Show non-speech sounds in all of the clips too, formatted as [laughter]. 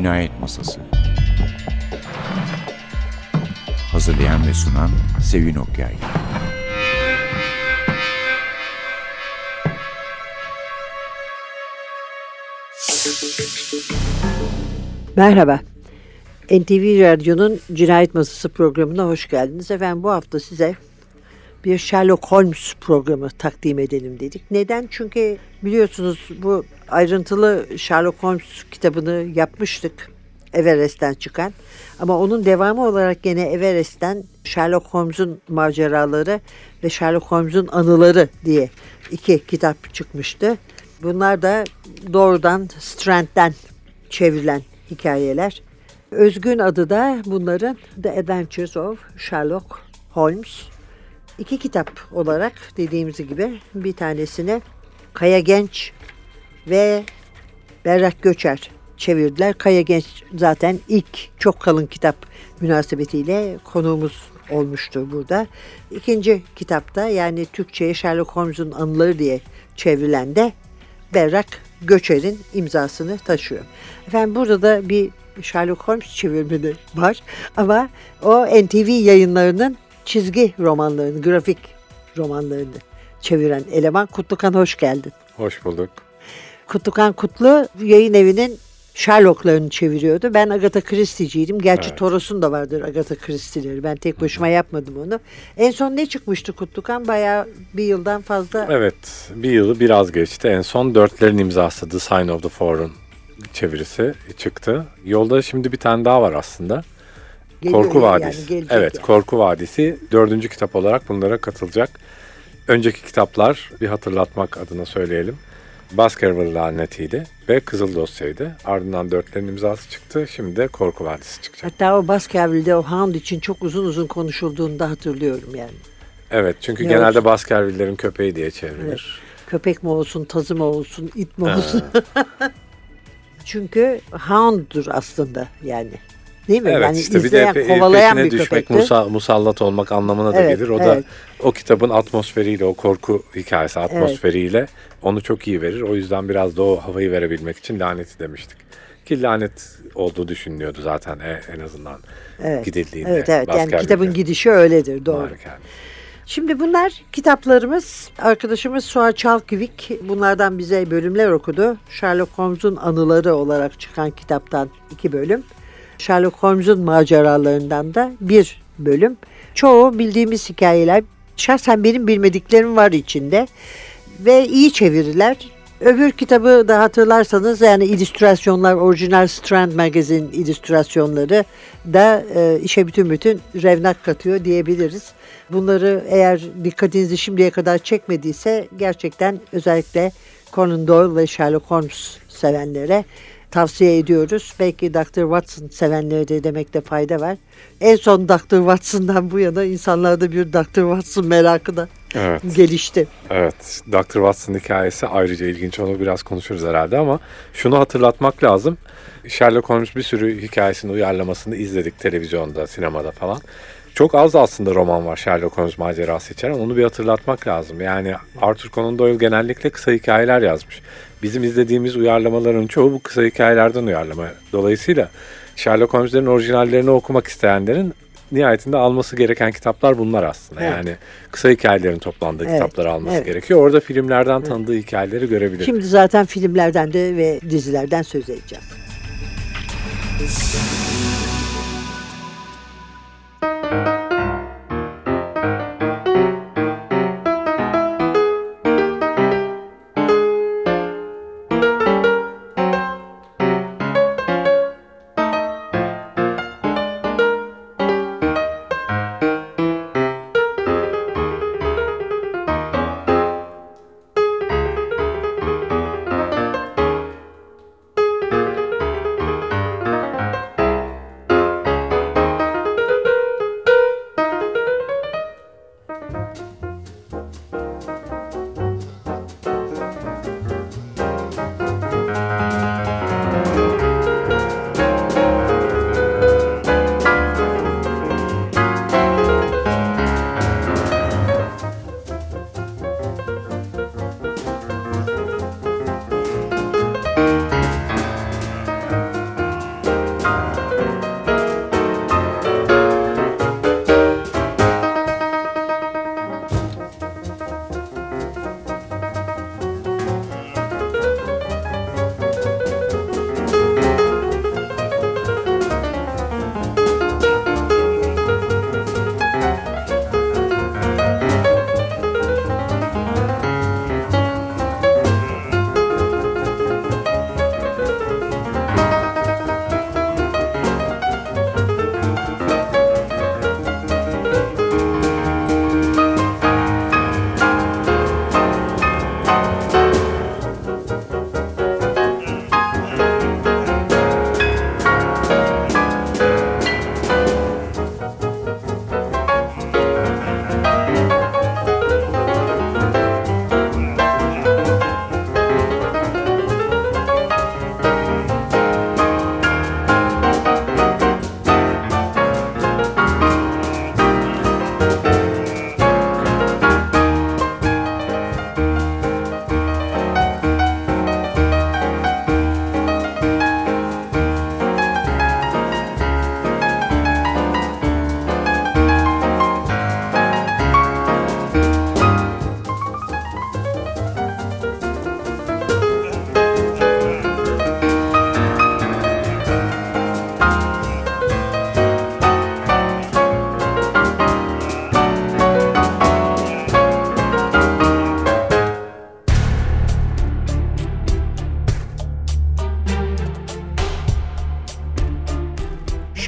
Cinayet Masası Hazırlayan ve sunan Sevin Okyay Merhaba. NTV Radyo'nun Cinayet Masası programına hoş geldiniz. Efendim bu hafta size bir Sherlock Holmes programı takdim edelim dedik. Neden? Çünkü biliyorsunuz bu ayrıntılı Sherlock Holmes kitabını yapmıştık. Everest'ten çıkan. Ama onun devamı olarak gene Everest'ten Sherlock Holmes'un maceraları ve Sherlock Holmes'un anıları diye iki kitap çıkmıştı. Bunlar da doğrudan Strand'den çevrilen hikayeler. Özgün adı da bunların The Adventures of Sherlock Holmes. İki kitap olarak dediğimiz gibi bir tanesini Kaya Genç ve Berrak Göçer çevirdiler. Kaya Genç zaten ilk çok kalın kitap münasebetiyle konuğumuz olmuştu burada. İkinci kitapta yani Türkçe'ye Sherlock Holmes'un anıları diye çevrilen de Berrak Göçer'in imzasını taşıyor. Efendim burada da bir Sherlock Holmes çevirmeni var ama o NTV yayınlarının çizgi romanlarını, grafik romanlarını çeviren eleman Kutlukan hoş geldin. Hoş bulduk. Kutlukan Kutlu yayın evinin Sherlock'larını çeviriyordu. Ben Agatha Christie'ciydim. Gerçi Evet. Toros'un da vardır Agatha Christie'leri. Ben tek başıma yapmadım onu. En son ne çıkmıştı Kutlukan? Bayağı bir yıldan fazla. Evet, bir yılı biraz geçti. En son dörtlerin imzası The Sign of the Foreign çevirisi çıktı. Yolda şimdi bir tane daha var aslında. Geliyor Korku yani, Vadisi. gelecek evet, yani. Korku Vadisi dördüncü kitap olarak bunlara katılacak. Önceki kitaplar bir hatırlatmak adına söyleyelim. Baskerville lanetiydi ve Kızıl Dosya'ydı. Ardından dörtlerin imzası çıktı. Şimdi de Korku Vadisi çıkacak. Hatta o Baskerville'de o Hound için çok uzun uzun konuşulduğunu da hatırlıyorum yani. Evet, çünkü Ne genelde olsun? Baskerville'lerin köpeği diye çevrilir. Köpek mi olsun, tazı mı olsun, it mi olsun. [laughs] Çünkü Hound'dur aslında yani. Değil mi? Evet yani işte bir de pe- kovalayan peşine bir düşmek, musa, musallat olmak anlamına da Evet, gelir. O evet. da o kitabın atmosferiyle, o korku hikayesi atmosferiyle onu çok iyi verir. O yüzden biraz da o havayı verebilmek için laneti demiştik. Ki lanet olduğu düşünülüyordu zaten e- en azından Evet. gidildiğinde. Evet evet yani kitabın gidişi öyledir doğru. Harika. Şimdi bunlar kitaplarımız. Arkadaşımız Suha Çalkivik bunlardan bize bölümler okudu. Sherlock Holmes'un anıları olarak çıkan kitaptan iki bölüm. Sherlock Holmes'un maceralarından da bir bölüm. Çoğu bildiğimiz hikayeler. Şahsen benim bilmediklerim var içinde. Ve iyi çeviriler. Öbür kitabı da hatırlarsanız yani illüstrasyonlar, orijinal Strand Magazine illüstrasyonları da e, işe bütün bütün revnak katıyor diyebiliriz. Bunları eğer dikkatinizi şimdiye kadar çekmediyse gerçekten özellikle Conan Doyle ve Sherlock Holmes sevenlere tavsiye ediyoruz. Belki Dr. Watson sevenlere de demekte fayda var. En son Dr. Watson'dan bu yana insanlarda bir Dr. Watson merakı da Evet. gelişti. Evet, Dr. Watson hikayesi ayrıca ilginç. Onu biraz konuşuruz herhalde ama şunu hatırlatmak lazım. Sherlock Holmes bir sürü hikayesini uyarlamasını izledik televizyonda, sinemada falan. Çok az aslında roman var Sherlock Holmes macerası içeren. Onu bir hatırlatmak lazım. Yani Arthur Conan Doyle genellikle kısa hikayeler yazmış. Bizim izlediğimiz uyarlamaların çoğu bu kısa hikayelerden uyarlama. Dolayısıyla Sherlock Holmes'lerin orijinallerini okumak isteyenlerin nihayetinde alması gereken kitaplar bunlar aslında. Evet. Yani kısa hikayelerin toplandığı Evet, kitapları alması evet. gerekiyor. Orada filmlerden tanıdığı hikayeleri görebilir. Şimdi zaten filmlerden de ve dizilerden söz edeceğim.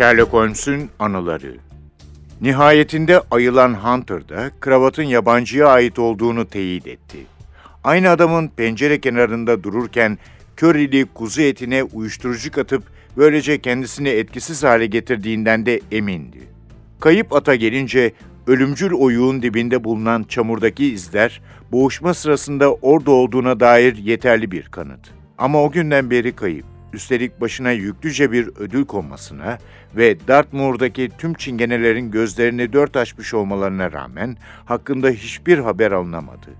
Sherlock Holmes'un anıları. Nihayetinde ayılan Hunter da kravatın yabancıya ait olduğunu teyit etti. Aynı adamın pencere kenarında dururken körili kuzu etine uyuşturucu katıp böylece kendisini etkisiz hale getirdiğinden de emindi. Kayıp ata gelince ölümcül oyuğun dibinde bulunan çamurdaki izler boğuşma sırasında orada olduğuna dair yeterli bir kanıt. Ama o günden beri kayıp. Üstelik başına yüklüce bir ödül konmasına ve Dartmoor'daki tüm çingenelerin gözlerini dört açmış olmalarına rağmen hakkında hiçbir haber alınamadı.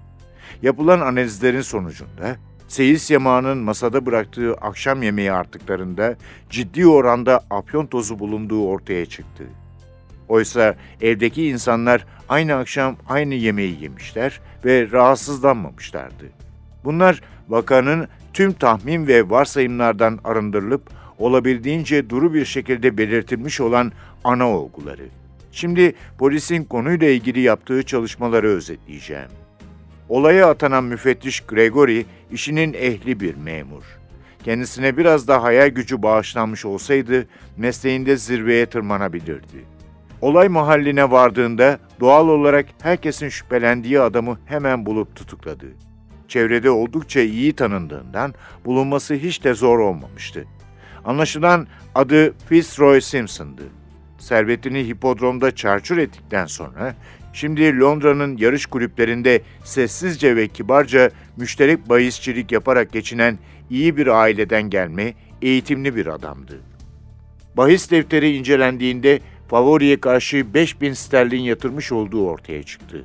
Yapılan analizlerin sonucunda seyis yamağının masada bıraktığı akşam yemeği artıklarında ciddi oranda afyon tozu bulunduğu ortaya çıktı. Oysa evdeki insanlar aynı akşam aynı yemeği yemişler ve rahatsızlanmamışlardı. Bunlar vakanın tüm tahmin ve varsayımlardan arındırılıp olabildiğince duru bir şekilde belirtilmiş olan ana olguları. Şimdi polisin konuyla ilgili yaptığı çalışmaları özetleyeceğim. Olaya atanan müfettiş Gregory işinin ehli bir memur. Kendisine biraz da hayal gücü bağışlanmış olsaydı mesleğinde zirveye tırmanabilirdi. Olay mahalline vardığında doğal olarak herkesin şüphelendiği adamı hemen bulup tutukladı. Çevrede oldukça iyi tanındığından bulunması hiç de zor olmamıştı. Anlaşılan adı Fitzroy Simpson'dı. Servetini hipodromda çarçur ettikten sonra şimdi Londra'nın yarış kulüplerinde sessizce ve kibarca müşterek bahisçilik yaparak geçinen iyi bir aileden gelme, eğitimli bir adamdı. Bahis defteri incelendiğinde favoriye karşı 5000 sterlin yatırmış olduğu ortaya çıktı.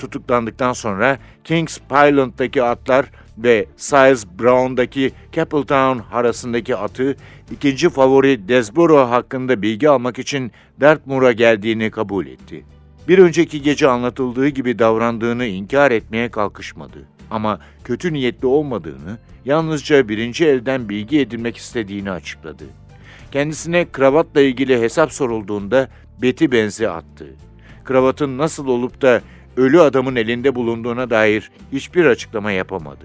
Tutuklandıktan sonra Kings Pyland'daki atlar ve Siles Brown'daki Capeltown arasındaki atı ikinci favori Desborough hakkında bilgi almak için Dartmoor'a geldiğini kabul etti. Bir önceki gece anlatıldığı gibi davrandığını inkar etmeye kalkışmadı. Ama kötü niyetli olmadığını, yalnızca birinci elden bilgi edinmek istediğini açıkladı. Kendisine kravatla ilgili hesap sorulduğunda beti benzi attı. Kravatın nasıl olup da ölü adamın elinde bulunduğuna dair hiçbir açıklama yapamadı.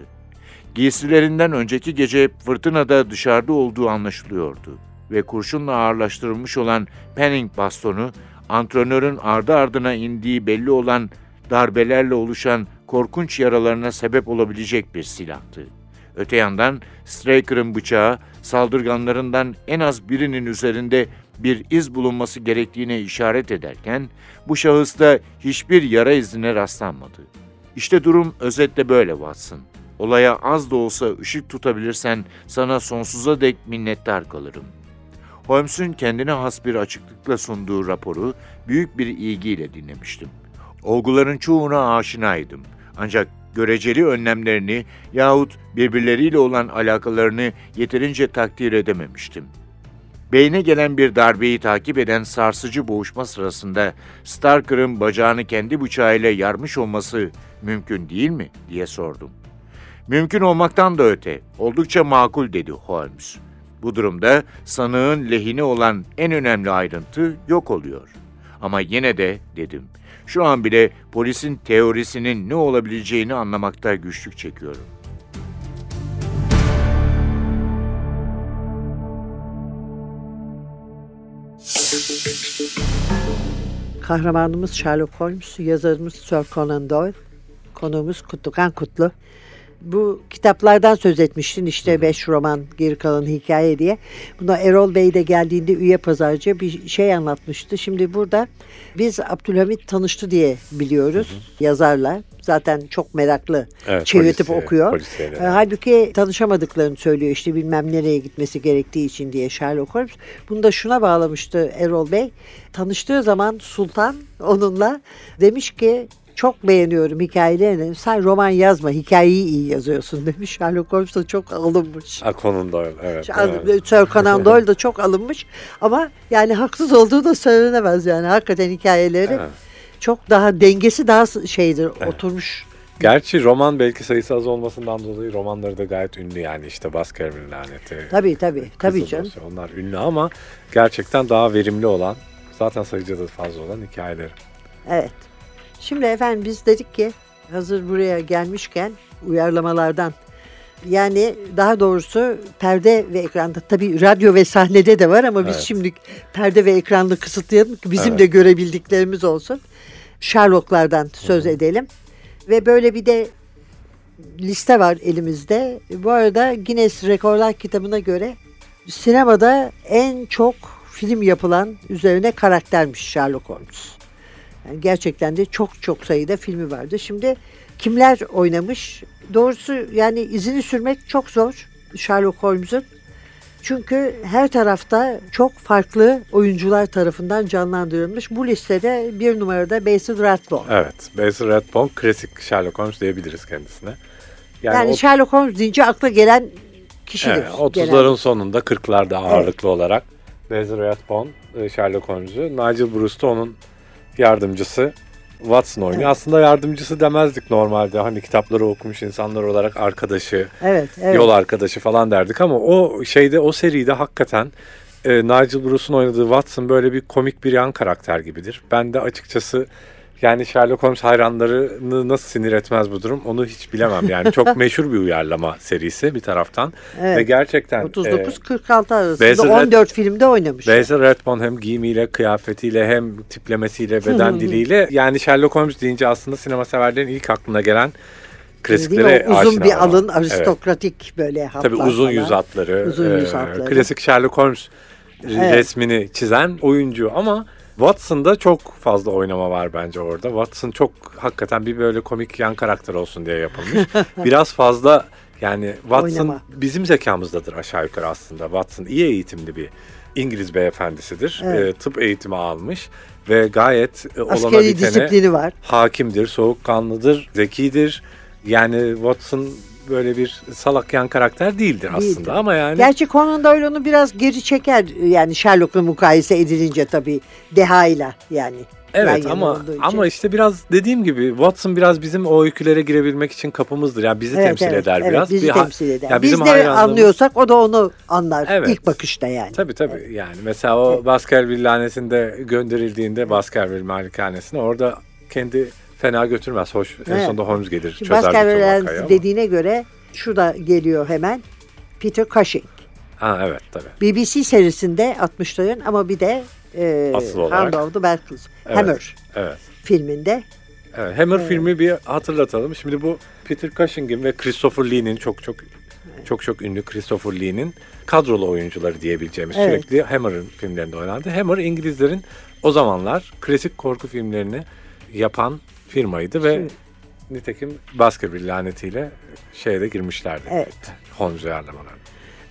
Giysilerinden önceki gece fırtınada dışarıda olduğu anlaşılıyordu ve kurşunla ağırlaştırılmış olan penning bastonu, antrenörün ardı ardına indiği belli olan darbelerle oluşan korkunç yaralarına sebep olabilecek bir silahtı. Öte yandan Straker'ın bıçağı saldırganlarından en az birinin üzerinde bir iz bulunması gerektiğine işaret ederken bu şahısta hiçbir yara izine rastlanmadı. İşte durum özetle böyle Watson. Olaya az da olsa ışık tutabilirsen sana sonsuza dek minnettar kalırım. Holmes'un kendine has bir açıklıkla sunduğu raporu büyük bir ilgiyle dinlemiştim. Olguların çoğuna aşinaydım. Ancak göreceli önlemlerini yahut birbirleriyle olan alakalarını yeterince takdir edememiştim. Beyne gelen bir darbeyi takip eden sarsıcı boğuşma sırasında Starker'ın bacağını kendi bıçağıyla yarmış olması mümkün değil mi diye sordum. Mümkün olmaktan da öte, oldukça makul dedi Holmes. Bu durumda sanığın lehine olan en önemli ayrıntı yok oluyor. Ama yine de dedim, şu an bile polisin teorisinin ne olabileceğini anlamakta güçlük çekiyorum. Kahramanımız Sherlock Holmes, yazarımız Sir Conan Doyle, konuğumuz Kutlukan Kutlu. Bu kitaplardan söz etmiştin işte beş roman geri kalan hikaye diye. Buna Erol Bey de geldiğinde üye pazarcı bir şey anlatmıştı. Şimdi burada biz Abdülhamit tanıştı diye biliyoruz yazarla. Zaten çok meraklı Evet, çevirtip polisiye- okuyor. polisiyeler. E, halbuki tanışamadıklarını söylüyor işte bilmem nereye gitmesi gerektiği için diye Sherlock Holmes. Bunu da şuna bağlamıştı Erol Bey. Tanıştığı zaman Sultan onunla demiş ki çok beğeniyorum hikayelerini. Sen roman yazma, hikayeyi iyi yazıyorsun demiş. [laughs] Sherlock Holmes da çok alınmış. Ha, konunda öyle, evet. Evet. an Sir Conan [laughs] Doyle da çok alınmış ama yani haksız olduğu da söylenemez yani. Hakikaten hikayeleri Evet. çok daha dengesi daha şeydir, oturmuş. Gerçi roman belki sayısı az olmasından dolayı romanları da gayet ünlü yani işte Baskerville laneti. Tabii tabii, tabii canım. Dosya, Onlar ünlü ama gerçekten daha verimli olan, zaten sayıca da fazla olan hikayeleri. Evet. Şimdi efendim biz dedik ki hazır buraya gelmişken uyarlamalardan Yani daha doğrusu perde ve ekranda tabii radyo ve sahnede de var ama biz Evet. şimdi perde ve ekranda kısıtlayalım ki bizim Evet. de görebildiklerimiz olsun. Sherlock'lardan söz edelim. Ve böyle bir de liste var elimizde. Bu arada Guinness Rekorlar kitabına göre sinemada en çok film yapılan üzerine karaktermiş Sherlock Holmes. Yani gerçekten de çok çok sayıda filmi vardı. Şimdi kimler oynamış? Doğrusu yani izini sürmek çok zor Sherlock Holmes'un. Çünkü her tarafta çok farklı oyuncular tarafından canlandırılmış. Bu listede bir numarada Basil Rathbone. Evet. Basil Rathbone klasik Sherlock Holmes diyebiliriz kendisine. Yani, o- Sherlock Holmes deyince akla gelen kişidir. Evet, 30'ların genelde. sonunda 40'larda ağırlıklı olarak Basil Rathbone e, Sherlock Holmes'u, Nigel Bruce da onun yardımcısı Watson oynuyor. Aslında yardımcısı demezdik normalde. Hani kitapları okumuş insanlar olarak arkadaşı, Evet, evet. yol arkadaşı falan derdik ama o şeyde o seride hakikaten e, Nigel Bruce'un oynadığı Watson böyle bir komik bir yan karakter gibidir. Ben de açıkçası yani Sherlock Holmes hayranlarını nasıl sinir etmez bu durum onu hiç bilemem. Yani çok [laughs] meşhur bir uyarlama serisi bir taraftan Evet. ve gerçekten e, 39-46 arasında Basil Rath- 14 filmde oynamış. Basil Rathbone hem giyimiyle, kıyafetiyle hem tiplemesiyle, beden diliyle yani Sherlock Holmes deyince aslında sinema severlerin ilk aklına gelen klasiklere O uzun aşina bir alın, Evet. aristokratik böyle hatlar Tabii uzun falan. yüz hatları, Uzun yüz e, hatları. klasik Sherlock Holmes resmini çizen oyuncu ama Watson'da çok fazla oynama var bence orada. Watson çok hakikaten bir böyle komik yan karakter olsun diye yapılmış. [laughs] Biraz fazla yani Watson Oynama. bizim zekamızdadır aşağı yukarı aslında. Watson iyi eğitimli bir İngiliz beyefendisidir. Evet. E, tıp eğitimi almış ve gayet e, olana bitene var. hakimdir, soğukkanlıdır, zekidir. Yani Watson böyle bir salak yan karakter değildir aslında ama yani Gerçi Conan Doyle onu biraz geri çeker yani Sherlock'la mukayese edilince tabii dehayla yani. yan evet ama ama işte biraz dediğim gibi Watson biraz bizim o öykülere girebilmek için kapımızdır. Yani bizi Evet, temsil evet, eder evet, biraz. bizi Bir temsil eder. ya Biz bizim de hayranlığımız- anlıyorsak o da onu anlar Evet. ilk bakışta yani. Tabii tabii yani mesela o Baskerville lanesinde gönderildiğinde Baskerville malikanesine orada kendi fena götürmez. Hoş en Evet. sonunda Holmes gelir Şimdi çözer Baskerville dediğine göre şu da geliyor hemen. Peter Cushing. Ha evet tabii. BBC serisinde 60'ların ama bir de e, Asıl olarak. Hand of the Battles, Evet. Hammer Evet. filminde. Evet, Hammer filmi bir hatırlatalım. Şimdi bu Peter Cushing'in ve Christopher Lee'nin çok çok çok çok ünlü Christopher Lee'nin kadrolu oyuncuları diyebileceğimiz Evet. sürekli Hammer'ın filmlerinde oynandı. Hammer İngilizlerin o zamanlar klasik korku filmlerini yapan firmaydı ve Şimdi- nitekim Baskerville lanetiyle şeye de girmişlerdi. Evet. Holmes uyarlamalarına.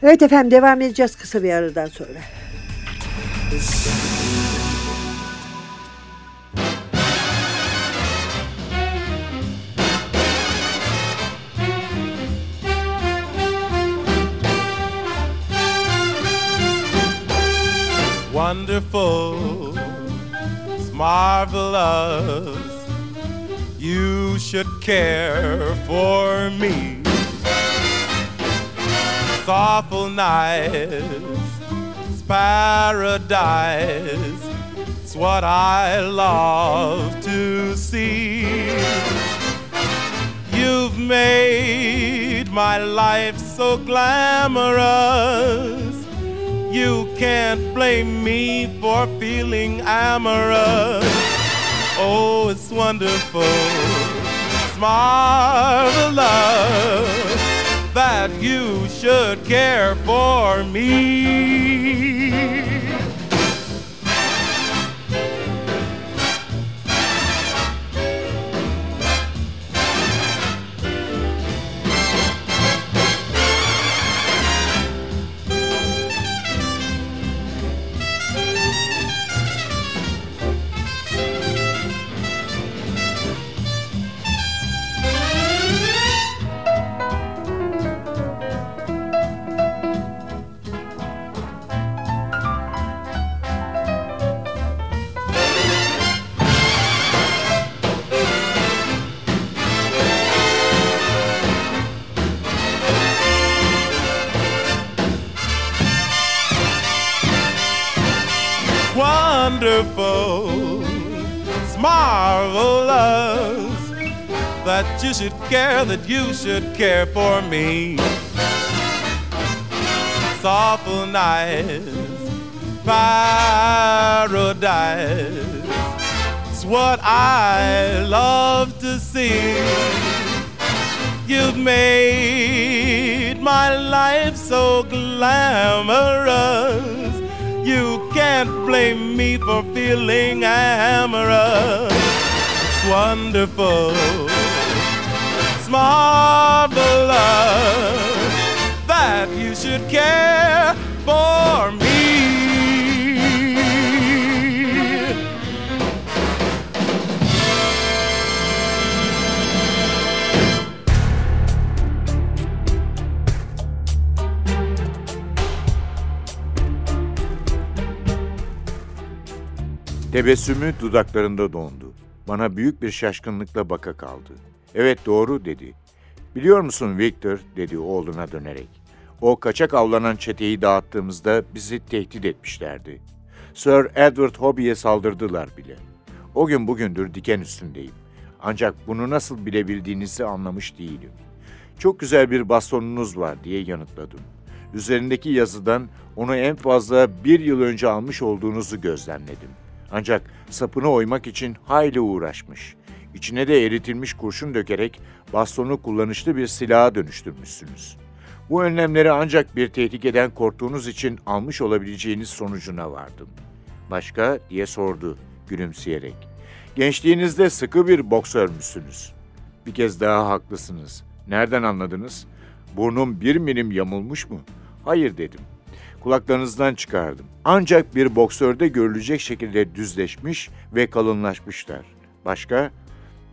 Evet efendim devam edeceğiz kısa bir aradan sonra. wonderful, it's marvelous. You should care for me. It's awful nice, it's paradise. It's what I love to see. You've made my life so glamorous. You can't blame me for feeling amorous. Oh, it's wonderful, it's marvelous that you should care for me. Should care, that you should care for me. Softful nights, paradise. It's what I love to see. You've made my life so glamorous. You can't blame me for feeling amorous. It's wonderful. Marvelous that you should care for me. Tebessümü dudaklarında dondu. Bana büyük bir şaşkınlıkla baka kaldı. Evet doğru dedi. Biliyor musun Victor dedi oğluna dönerek. O kaçak avlanan çeteyi dağıttığımızda bizi tehdit etmişlerdi. Sir Edward Hobby'ye saldırdılar bile. O gün bugündür diken üstündeyim. Ancak bunu nasıl bilebildiğinizi anlamış değilim. Çok güzel bir bastonunuz var diye yanıtladım. Üzerindeki yazıdan onu en fazla bir yıl önce almış olduğunuzu gözlemledim. Ancak sapını oymak için hayli uğraşmış. İçine de eritilmiş kurşun dökerek bastonu kullanışlı bir silaha dönüştürmüşsünüz. Bu önlemleri ancak bir tehlikeden korktuğunuz için almış olabileceğiniz sonucuna vardım. Başka diye sordu gülümseyerek. Gençliğinizde sıkı bir boksör müsünüz? Bir kez daha haklısınız. Nereden anladınız? Burnum bir milim yamulmuş mu? Hayır dedim. Kulaklarınızdan çıkardım. Ancak bir boksörde görülecek şekilde düzleşmiş ve kalınlaşmışlar. Başka?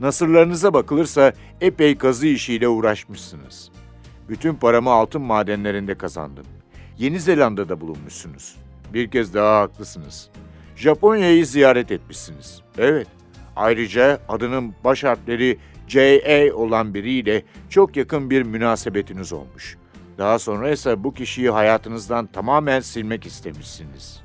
Nasırlarınıza bakılırsa epey kazı işiyle uğraşmışsınız. Bütün paramı altın madenlerinde kazandım. Yeni Zelanda'da bulunmuşsunuz. Bir kez daha haklısınız. Japonya'yı ziyaret etmişsiniz. Evet. Ayrıca adının baş harfleri J.A. olan biriyle çok yakın bir münasebetiniz olmuş. Daha sonra ise bu kişiyi hayatınızdan tamamen silmek istemişsiniz.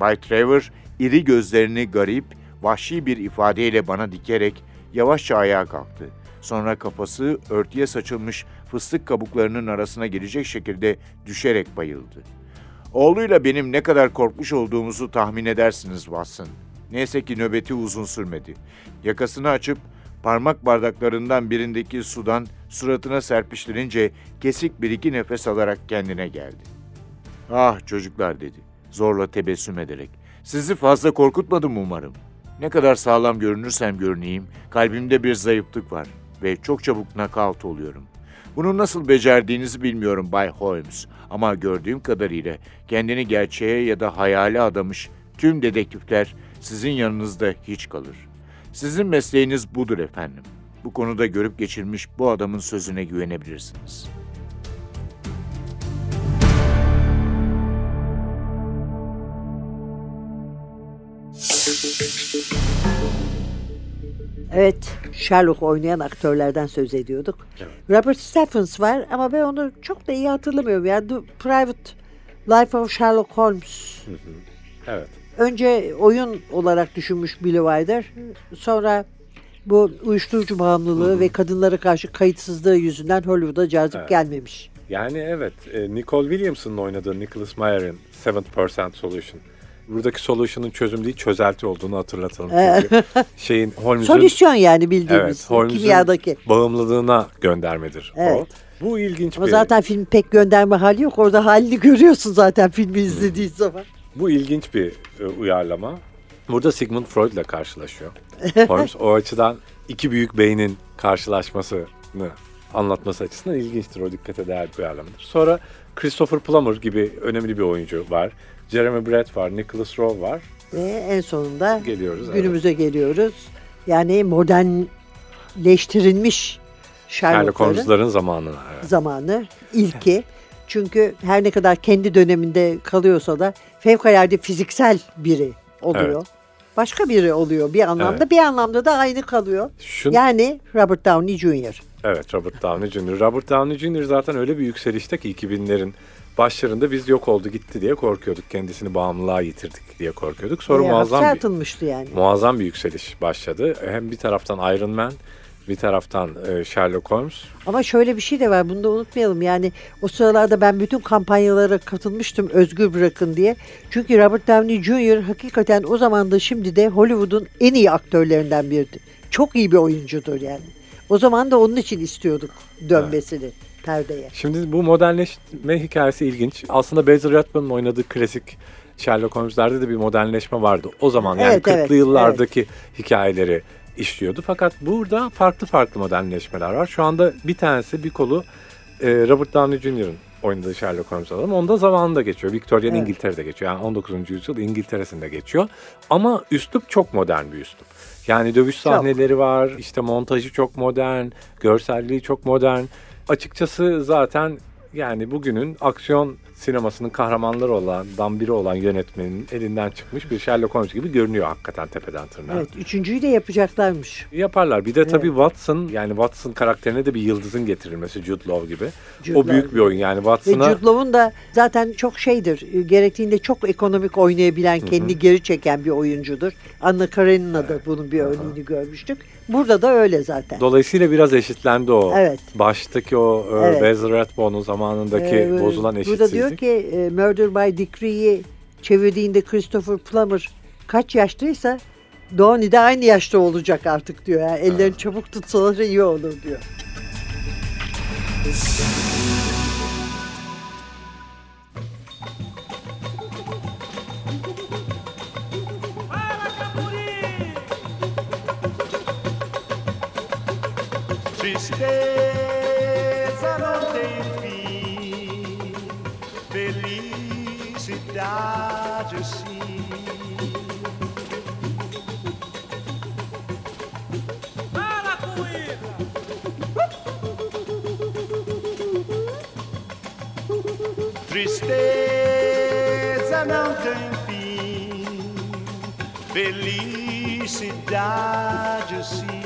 Bay Trevor iri gözlerini garip, vahşi bir ifadeyle bana dikerek yavaşça ayağa kalktı. Sonra kafası örtüye saçılmış fıstık kabuklarının arasına gelecek şekilde düşerek bayıldı. Oğluyla benim ne kadar korkmuş olduğumuzu tahmin edersiniz Watson. Neyse ki nöbeti uzun sürmedi. Yakasını açıp parmak bardaklarından birindeki sudan suratına serpiştirince kesik bir iki nefes alarak kendine geldi. Ah çocuklar dedi zorla tebessüm ederek. Sizi fazla korkutmadım umarım. Ne kadar sağlam görünürsem görüneyim kalbimde bir zayıflık var ve çok çabuk nakavt oluyorum. Bunu nasıl becerdiğinizi bilmiyorum Bay Holmes ama gördüğüm kadarıyla kendini gerçeğe ya da hayale adamış tüm dedektifler sizin yanınızda hiç kalır. Sizin mesleğiniz budur efendim. Bu konuda görüp geçirmiş bu adamın sözüne güvenebilirsiniz. Evet, Sherlock oynayan aktörlerden söz ediyorduk. Robert Stephens var ama ben onu çok da iyi hatırlamıyorum. Yani The Private Life of Sherlock Holmes. Evet. Önce oyun olarak düşünmüş Billy Wilder. Sonra bu uyuşturucu bağımlılığı ve kadınlara karşı kayıtsızlığı yüzünden Hollywood'a cazip Evet. gelmemiş. Yani evet, e, Nicole Williams'ın oynadığı Nicholas Meyer'in 7% Solution. Buradaki solution'un çözüm değil, çözelti olduğunu hatırlatalım. Çünkü [laughs] şeyin Holmes'un Solüsyon yani bildiğimiz evet, kimyadaki. bağımlılığına göndermedir Evet. o. Bu ilginç Ama bir zaten film pek gönderme hali yok. Orada halini görüyorsun zaten filmi izlediğin zaman. Bu ilginç bir e, uyarlama. Burada Sigmund Freud ile karşılaşıyor. [laughs] Holmes o açıdan iki büyük beynin karşılaşmasını anlatması açısından ilginçtir. O dikkate değer bir uyarlamadır. Sonra Christopher Plummer gibi önemli bir oyuncu var. Jeremy Brett var, Nicholas Rowe var. Ve en sonunda Geliyoruz. evet. günümüze geliyoruz. Yani modernleştirilmiş Sherlock Sherlock'ların Holmes'ların zamanına. Evet. zamanı ilki. Çünkü her ne kadar kendi döneminde kalıyorsa da fevkalade fiziksel biri oluyor. Evet. Başka biri oluyor bir anlamda. Evet. Bir anlamda da aynı kalıyor. Şun, Yani Robert Downey Jr. Evet Robert Downey Jr. Robert Downey Jr. zaten öyle bir yükselişte ki 2000'lerin başlarında biz yok oldu gitti diye korkuyorduk. Kendisini bağımlılığa yitirdik diye korkuyorduk. Sonra Bayağı muazzam bir, yani. muazzam bir yükseliş başladı. Hem bir taraftan Iron Man Bir taraftan e, Sherlock Holmes. Ama şöyle bir şey de var bunu da unutmayalım. Yani o sıralarda ben bütün kampanyalara katılmıştım özgür bırakın diye. Çünkü Robert Downey Jr. hakikaten o zaman da şimdi de Hollywood'un en iyi aktörlerinden biridir. Çok iyi bir oyuncudur yani. O zaman da onun için istiyorduk dönmesini perdeye. Şimdi bu modernleşme hikayesi ilginç. Aslında Basil Rathbone'un oynadığı klasik Sherlock Holmes'lerde de bir modernleşme vardı. O zaman yani Evet, 40'lı evet, yıllardaki hikayeleri işliyordu. Fakat burada farklı farklı modernleşmeler var. Şu anda bir tanesi bir kolu e, Robert Downey Jr.'ın oynadığı Sherlock Holmes alalım. Onda zamanında geçiyor. Victorian Evet. İngiltere'de geçiyor. Yani 19. yüzyıl İngiltere'sinde geçiyor. Ama üslup çok modern bir üslup. Yani dövüş Çok. sahneleri var, işte montajı çok modern, görselliği çok modern. Açıkçası zaten yani bugünün aksiyon sinemasının kahramanları olandan biri olan yönetmenin elinden çıkmış bir Sherlock Holmes gibi görünüyor hakikaten tepeden tırnağa. Evet, üçüncüyü de yapacaklarmış. Yaparlar. Bir de tabii Watson yani Watson karakterine de bir yıldızın getirilmesi Jude Law gibi. Jude o büyük Law bir oyun yani Ve Watson'a Jude Law'un da zaten çok şeydir. e, Gerektiğinde çok ekonomik oynayabilen, kendini geri çeken bir oyuncudur. Anna Karenina da bunun bir örneğini görmüştük. Burada da öyle zaten. dolayısıyla biraz eşitlendi o. Evet. Baştaki o e, Evet. Basil Rathbone'un zamanındaki Ee, bozulan eşitsizlik. Burada diyor ki e, Murder by Decree'yi çevirdiğinde Christopher Plummer kaç yaştaysa Donnie de aynı yaşta olacak artık diyor. Yani ellerini çabuk tutsalar iyi olur diyor. Tristeza não tem fim, felicidade sim. Tristeza não tem fim, felicidade sim.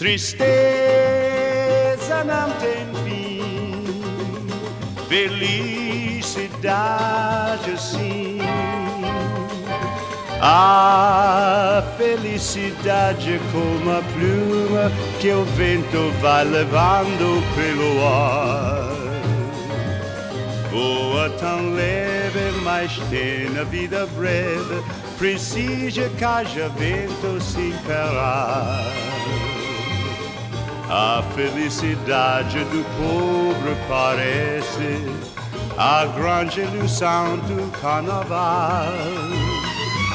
Tristeza não tem fim, felicidade sim. A felicidade é como a pluma que o vento vai levando pelo ar. Voa tão leve, mas tem na vida breve, precisa que haja vento sem parar. A felicidade do pobre parece a grande ilusão do carnaval.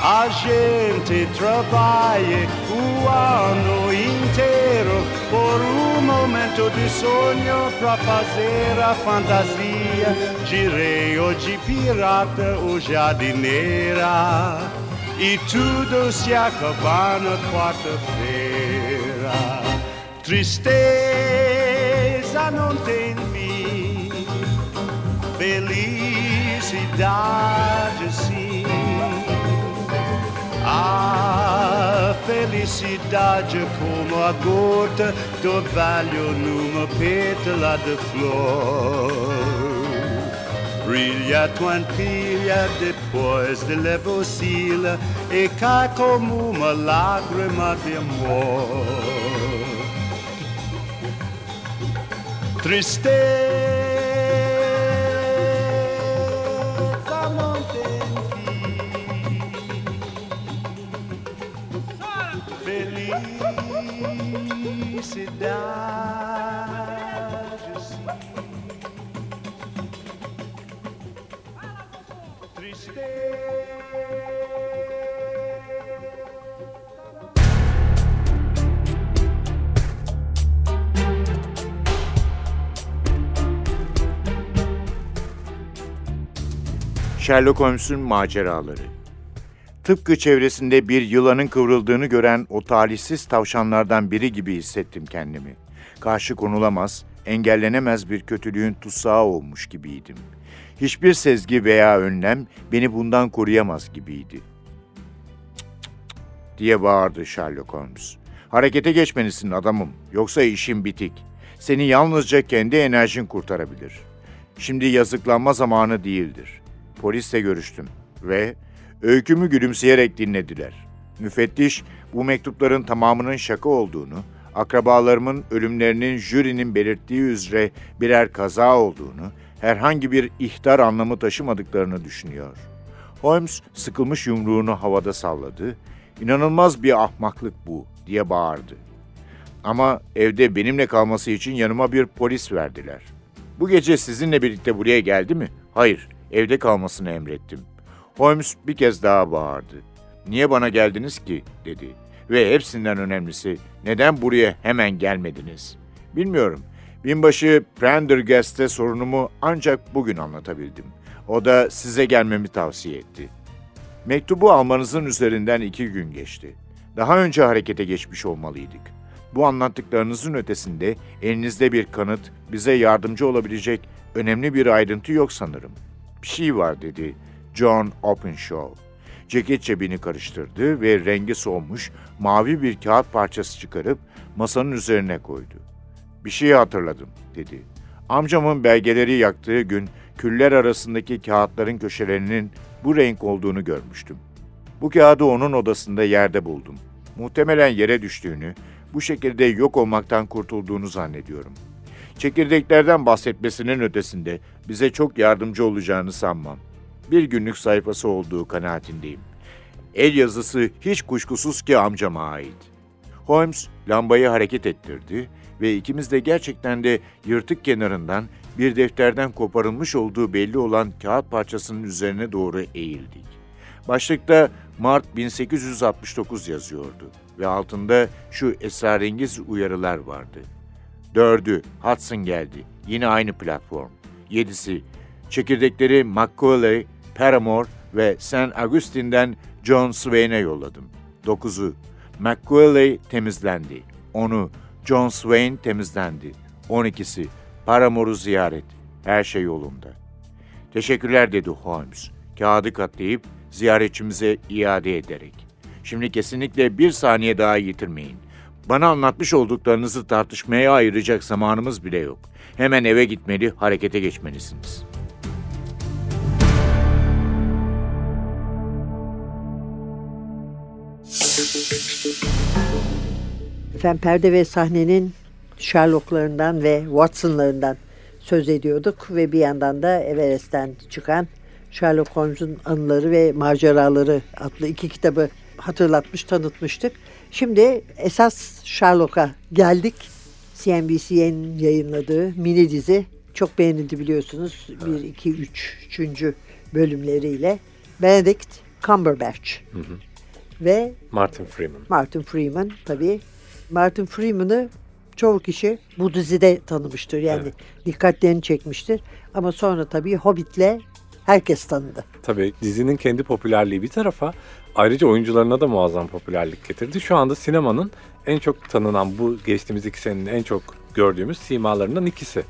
A gente trabalha o ano inteiro por um momento de sonho para fazer a fantasia de rei ou de pirata ou jardineira. E tudo se acaba na quarta-feira. Tristeza não tem fim, felicidade sim. A felicidade é como a gota do orvalho numa pétala de flor. Brilha, tranquila, depois de leve oscila e cai como uma lágrima de amor. tristeza. felicidade sim. Sherlock Holmes'un maceraları. Tıpkı çevresinde bir yılanın kıvrıldığını gören o talihsiz tavşanlardan biri gibi hissettim kendimi. Karşı konulamaz, engellenemez bir kötülüğün tutsağı olmuş gibiydim. Hiçbir sezgi veya önlem beni bundan koruyamaz gibiydi. Diye bağırdı Sherlock Holmes. Harekete geçmelisin adamım, yoksa işin bitik. Seni yalnızca kendi enerjin kurtarabilir. Şimdi yazıklanma zamanı değildir. Polisle görüştüm ve öykümü gülümseyerek dinlediler. Müfettiş bu mektupların tamamının şaka olduğunu, akrabalarımın ölümlerinin jürinin belirttiği üzere birer kaza olduğunu, herhangi bir ihtar anlamı taşımadıklarını düşünüyor. Holmes sıkılmış yumruğunu havada salladı. İnanılmaz bir ahmaklık bu diye bağırdı. Ama evde benimle kalması için yanıma bir polis verdiler. Bu gece sizinle birlikte buraya geldi mi? Hayır, evde kalmasını emrettim. Holmes bir kez daha bağırdı. Niye bana geldiniz ki? dedi. Ve hepsinden önemlisi neden buraya hemen gelmediniz? Bilmiyorum. Binbaşı Prendergast'e sorunumu ancak bugün anlatabildim. O da size gelmemi tavsiye etti. Mektubu almanızın üzerinden iki gün geçti. Daha önce harekete geçmiş olmalıydık. Bu anlattıklarınızın ötesinde elinizde bir kanıt, bize yardımcı olabilecek önemli bir ayrıntı yok sanırım. Bir şey var dedi John Openshaw. Ceket cebini karıştırdı ve rengi solmuş mavi bir kağıt parçası çıkarıp masanın üzerine koydu. Bir şeyi hatırladım dedi. Amcamın belgeleri yaktığı gün küller arasındaki kağıtların köşelerinin bu renk olduğunu görmüştüm. Bu kağıdı onun odasında yerde buldum. Muhtemelen yere düştüğünü, bu şekilde yok olmaktan kurtulduğunu zannediyorum. Çekirdeklerden bahsetmesinin ötesinde bize çok yardımcı olacağını sanmam. Bir günlük sayfası olduğu kanaatindeyim. El yazısı hiç kuşkusuz ki amcama ait. Holmes lambayı hareket ettirdi ve ikimiz de gerçekten de yırtık kenarından bir defterden koparılmış olduğu belli olan kağıt parçasının üzerine doğru eğildik. Başlıkta Mart 1869 yazıyordu ve altında şu esrarengiz uyarılar vardı. Dördü, Hudson geldi. Yine aynı platform. Yedisi, çekirdekleri Macaulay, Paramore ve St. Augustine'den John Swain'e yolladım. Dokuzu, Macaulay temizlendi. Onu, John Swain temizlendi. On ikisi, Paramore'u ziyaret. Her şey yolunda. Teşekkürler dedi Holmes. Kağıdı katlayıp ziyaretçimize iade ederek. Şimdi kesinlikle bir saniye daha yitirmeyin. Bana anlatmış olduklarınızı tartışmaya ayıracak zamanımız bile yok. Hemen eve gitmeli, harekete geçmelisiniz. Efendim perde ve sahnenin Sherlock'larından ve Watson'larından söz ediyorduk ve bir yandan da Everest'ten çıkan Sherlock Holmes'un anıları ve maceraları adlı iki kitabı hatırlatmış, tanıtmıştık. Şimdi esas Sherlock'a geldik. CNBC'nin yayınladığı mini dizi çok beğenildi biliyorsunuz. 1, 2, 3, 3. bölümleriyle. Benedict Cumberbatch ve Martin Freeman. Martin Freeman tabii. Martin Freeman'ı çoğu kişi bu dizide tanımıştır. Yani Evet. dikkatlerini çekmiştir. Ama sonra tabii Hobbit'le herkes tanıdı. Tabii dizinin kendi popülerliği bir tarafa ayrıca oyuncularına da muazzam popülerlik getirdi. Şu anda sinemanın en çok tanınan bu geçtiğimiz iki senenin en çok gördüğümüz simalarından ikisi.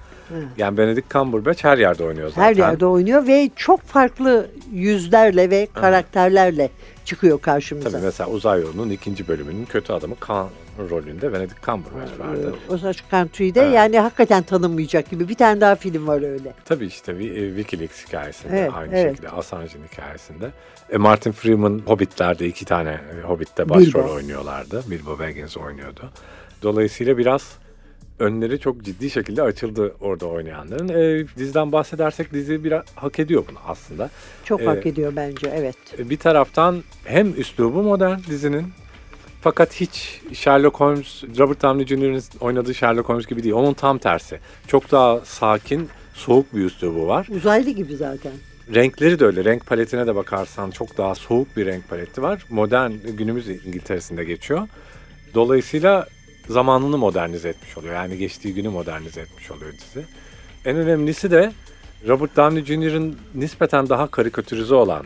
Yani Benedict Cumberbatch her yerde oynuyor zaten. Her yerde oynuyor ve çok farklı yüzlerle ve karakterlerle çıkıyor karşımıza. Tabii mesela Uzay Yolu'nun ikinci bölümünün kötü adamı Khan rolünde Benedict Cumberbatch vardı. Ee, Osage Country'de Evet. yani hakikaten tanınmayacak gibi bir tane daha film var öyle. Tabii işte Wi- e, Wikileaks hikayesinde Evet, aynı evet. şekilde Assange'in hikayesinde. E, Martin Freeman Hobbit'lerde iki tane e, Hobbit'te başrol Bilbo. oynuyorlardı. Bilbo Baggins oynuyordu. Dolayısıyla biraz önleri çok ciddi şekilde açıldı orada oynayanların. E, diziden bahsedersek dizi biraz hak ediyor bunu aslında. Çok Ee, hak ediyor bence evet. E, Bir taraftan hem üslubu modern dizinin fakat hiç Sherlock Holmes, Robert Downey Jr.'ın oynadığı Sherlock Holmes gibi değil. Onun tam tersi. Çok daha sakin, soğuk bir üslubu var. Uzaylı gibi zaten. Renkleri de öyle. Renk paletine de bakarsan çok daha soğuk bir renk paleti var. Modern günümüz İngiltere'sinde geçiyor. Dolayısıyla zamanını modernize etmiş oluyor. Yani geçtiği günü modernize etmiş oluyor dizi. En önemlisi de Robert Downey Jr.'ın nispeten daha karikatürize olan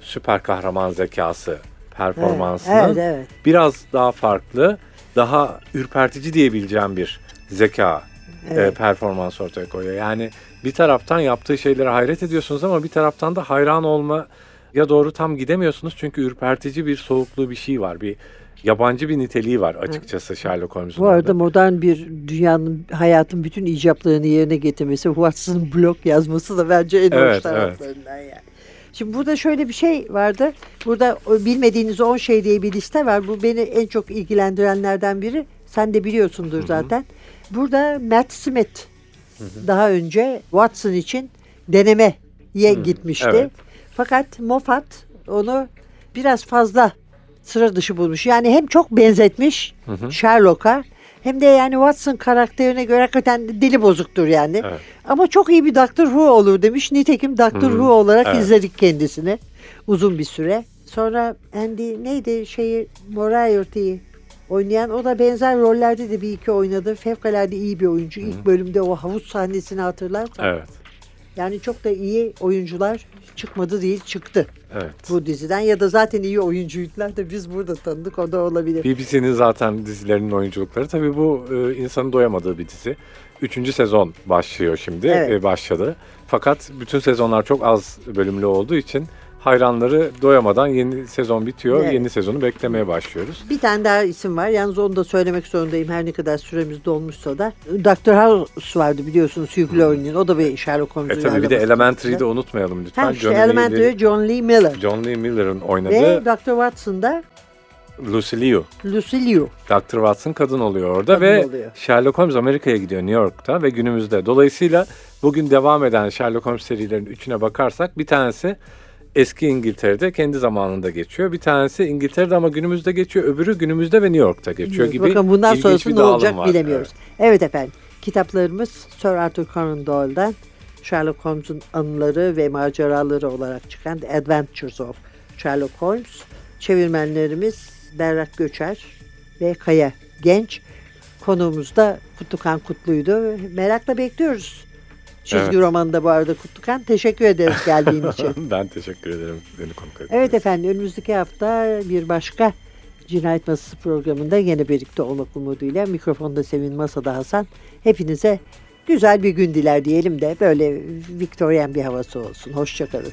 süper kahraman zekası performansının Evet, evet. biraz daha farklı, daha ürpertici diyebileceğim bir zeka e, Evet. performans ortaya koyuyor. Yani bir taraftan yaptığı şeylere hayret ediyorsunuz ama bir taraftan da hayran olma ya doğru tam gidemiyorsunuz çünkü ürpertici bir soğukluğu bir şey var. Bir yabancı bir niteliği var açıkçası Sherlock Holmes'un. Bu arada orada. modern bir dünyanın hayatın bütün icaplarını yerine getirmesi, Watson blog yazması da bence en hoş Evet, taraflarından yani. Şimdi burada şöyle bir şey vardı. Burada bilmediğiniz 10 şey diye bir liste var. Bu beni en çok ilgilendirenlerden biri. Sen de biliyorsundur zaten. Burada Matt Smith daha önce Watson için denemeye gitmişti. evet. Fakat Moffat onu biraz fazla sıra dışı bulmuş. Yani hem çok benzetmiş Sherlock'a hem de yani Watson karakterine göre hakikaten dili bozuktur yani. Evet. Ama çok iyi bir Doctor Who olur demiş. Nitekim Doctor Who olarak evet. izledik kendisini uzun bir süre. Sonra Andy neydi şeyi Moriarty'yi oynayan o da benzer rollerde de bir iki oynadı. Fevkalade iyi bir oyuncu. İlk bölümde o havuz sahnesini hatırlarsan. Evet. Yani çok da iyi oyuncular çıkmadı değil çıktı Evet. bu diziden ya da zaten iyi oyuncuydular da biz burada tanıdık o da olabilir. BBC'nin zaten dizilerinin oyunculukları tabii bu e, insanın doyamadığı bir dizi. Üçüncü sezon başlıyor şimdi, Evet. e, başladı. Fakat bütün sezonlar çok az bölümlü olduğu için hayranları doyamadan yeni sezon bitiyor, Evet. yeni sezonu beklemeye başlıyoruz. Bir tane daha isim var. Yalnız onu da söylemek zorundayım her ne kadar süremiz dolmuşsa da. Dr. House vardı biliyorsunuz Hugh Laurie'nin. O da bir Sherlock Holmes E tabii bir de Elementary'yi de unutmayalım lütfen. Ha, işte Lee- Elementary John Lee Miller. John Lee Miller'ın Ve oynadığı Dr. Watson'da Lucy Liu. Lucy Liu. Dr. Watson kadın oluyor orada Kadın ve oluyor. Sherlock Holmes Amerika'ya gidiyor New York'ta ve günümüzde. Dolayısıyla bugün devam eden Sherlock Holmes serilerinin üçüne bakarsak bir tanesi eski İngiltere'de kendi zamanında geçiyor. Bir tanesi İngiltere'de ama günümüzde geçiyor. Öbürü günümüzde ve New York'ta geçiyor gibi. Bakın bundan sonrası ne olacak var. bilemiyoruz. Evet. efendim. Kitaplarımız Sir Arthur Conan Doyle'dan Sherlock Holmes'un anıları ve maceraları olarak çıkan The Adventures of Sherlock Holmes. Çevirmenlerimiz Berrak Göçer ve Kaya Genç. Konuğumuz da Kutlukan Kutlu'ydu. Merakla bekliyoruz. Çizgi Evet. romanında bu arada Kutlukan. Teşekkür ederiz geldiğin [laughs] için. Ben teşekkür ederim beni konuk ettiğiniz Evet efendim önümüzdeki hafta bir başka Cinayet Masası programında yine birlikte olmak umuduyla mikrofonda Sevin Masada Hasan. Hepinize güzel bir gün diler diyelim de böyle Victorian bir havası olsun. Hoşçakalın.